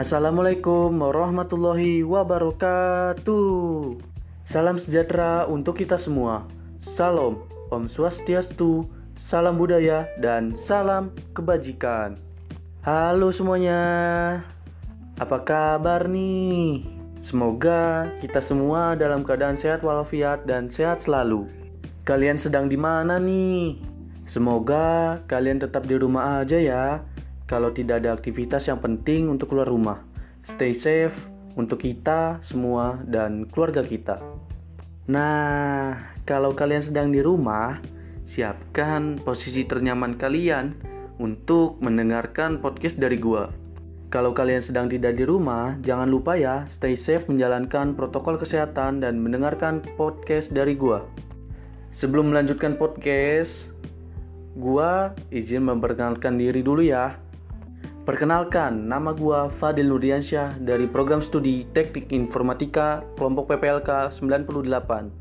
Assalamualaikum warahmatullahi wabarakatuh. Salam sejahtera untuk kita semua. Salam, Om Swastiastu, salam budaya, dan salam kebajikan. Halo semuanya, apa kabar nih? Semoga kita semua dalam keadaan sehat walafiat dan sehat selalu. Kalian sedang di mana nih? Semoga kalian tetap di rumah aja ya. Kalau tidak ada aktivitas yang penting untuk keluar rumah. Stay safe untuk kita semua dan keluarga kita. Nah, kalau kalian sedang di rumah, siapkan posisi ternyaman kalian untuk mendengarkan podcast dari gua. Kalau kalian sedang tidak di rumah, jangan lupa ya, stay safe menjalankan protokol kesehatan dan mendengarkan podcast dari gua. Sebelum melanjutkan podcast, Gua izin memperkenalkan diri dulu ya. Perkenalkan, nama gua Fadil Nurdiansyah dari program studi Teknik Informatika kelompok PPLK 98.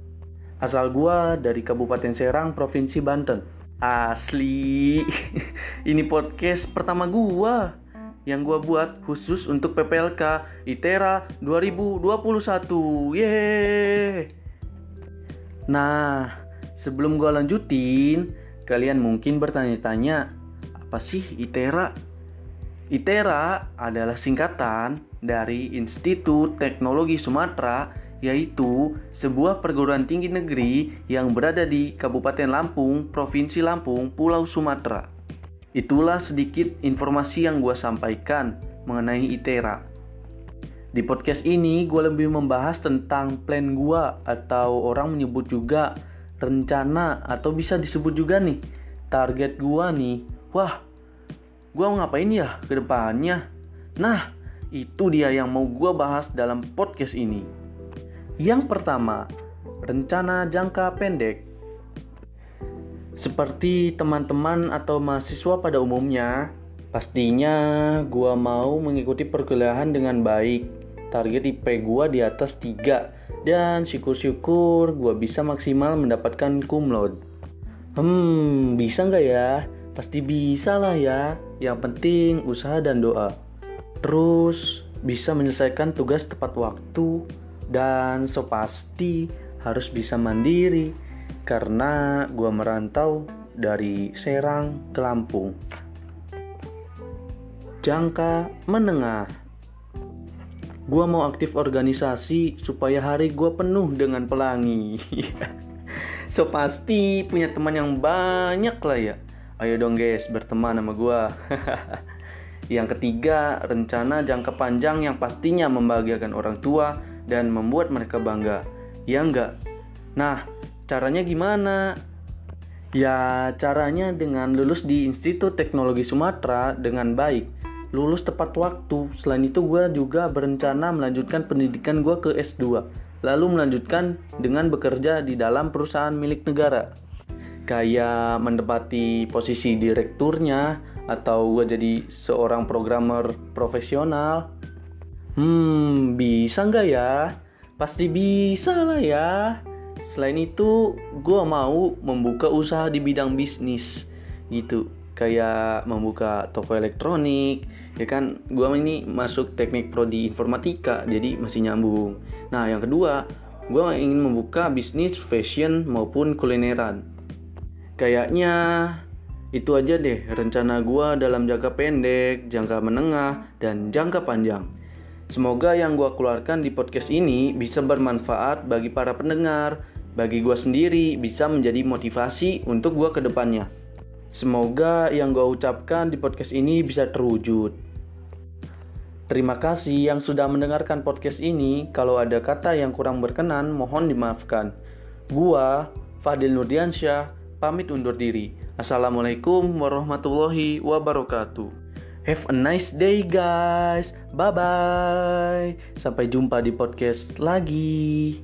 Asal gua dari Kabupaten Serang, Provinsi Banten. Asli, ini podcast pertama gua yang gua buat khusus untuk PPLK ITERA 2021. Yeay. Nah, sebelum gua lanjutin, Kalian mungkin bertanya-tanya, apa sih ITERA? ITERA adalah singkatan dari Institut Teknologi Sumatera, yaitu sebuah perguruan tinggi negeri yang berada di Kabupaten Lampung, Provinsi Lampung, Pulau Sumatera. Itulah sedikit informasi yang gue sampaikan mengenai ITERA. Di podcast ini gue lebih membahas tentang plan gue atau orang menyebut juga rencana atau bisa disebut juga nih target gua nih wah gua mau ngapain ya ke depannya nah itu dia yang mau gua bahas dalam podcast ini yang pertama rencana jangka pendek seperti teman-teman atau mahasiswa pada umumnya pastinya gua mau mengikuti perkuliahan dengan baik target IP gua di atas 3 dan syukur-syukur gue bisa maksimal mendapatkan kumlot. Hmm, bisa nggak ya? Pasti bisa lah ya. Yang penting usaha dan doa. Terus bisa menyelesaikan tugas tepat waktu dan so pasti harus bisa mandiri karena gue merantau dari Serang ke Lampung. Jangka menengah Gua mau aktif organisasi supaya hari gua penuh dengan pelangi. so pasti punya teman yang banyak lah ya. Ayo dong guys, berteman sama gua. yang ketiga, rencana jangka panjang yang pastinya membahagiakan orang tua dan membuat mereka bangga. Ya enggak? Nah, caranya gimana? Ya, caranya dengan lulus di Institut Teknologi Sumatera dengan baik lulus tepat waktu. Selain itu gue juga berencana melanjutkan pendidikan gue ke S2. Lalu melanjutkan dengan bekerja di dalam perusahaan milik negara. Kayak mendapati posisi direkturnya atau gue jadi seorang programmer profesional. Hmm, bisa nggak ya? Pasti bisa lah ya. Selain itu, gue mau membuka usaha di bidang bisnis gitu kayak membuka toko elektronik ya kan gua ini masuk teknik prodi informatika jadi masih nyambung nah yang kedua gua ingin membuka bisnis fashion maupun kulineran kayaknya itu aja deh rencana gua dalam jangka pendek jangka menengah dan jangka panjang Semoga yang gua keluarkan di podcast ini bisa bermanfaat bagi para pendengar, bagi gua sendiri bisa menjadi motivasi untuk gua ke depannya. Semoga yang gue ucapkan di podcast ini bisa terwujud. Terima kasih yang sudah mendengarkan podcast ini. Kalau ada kata yang kurang berkenan, mohon dimaafkan. Gua, Fadil Nurdiansyah, pamit undur diri. Assalamualaikum warahmatullahi wabarakatuh. Have a nice day guys. Bye bye. Sampai jumpa di podcast lagi.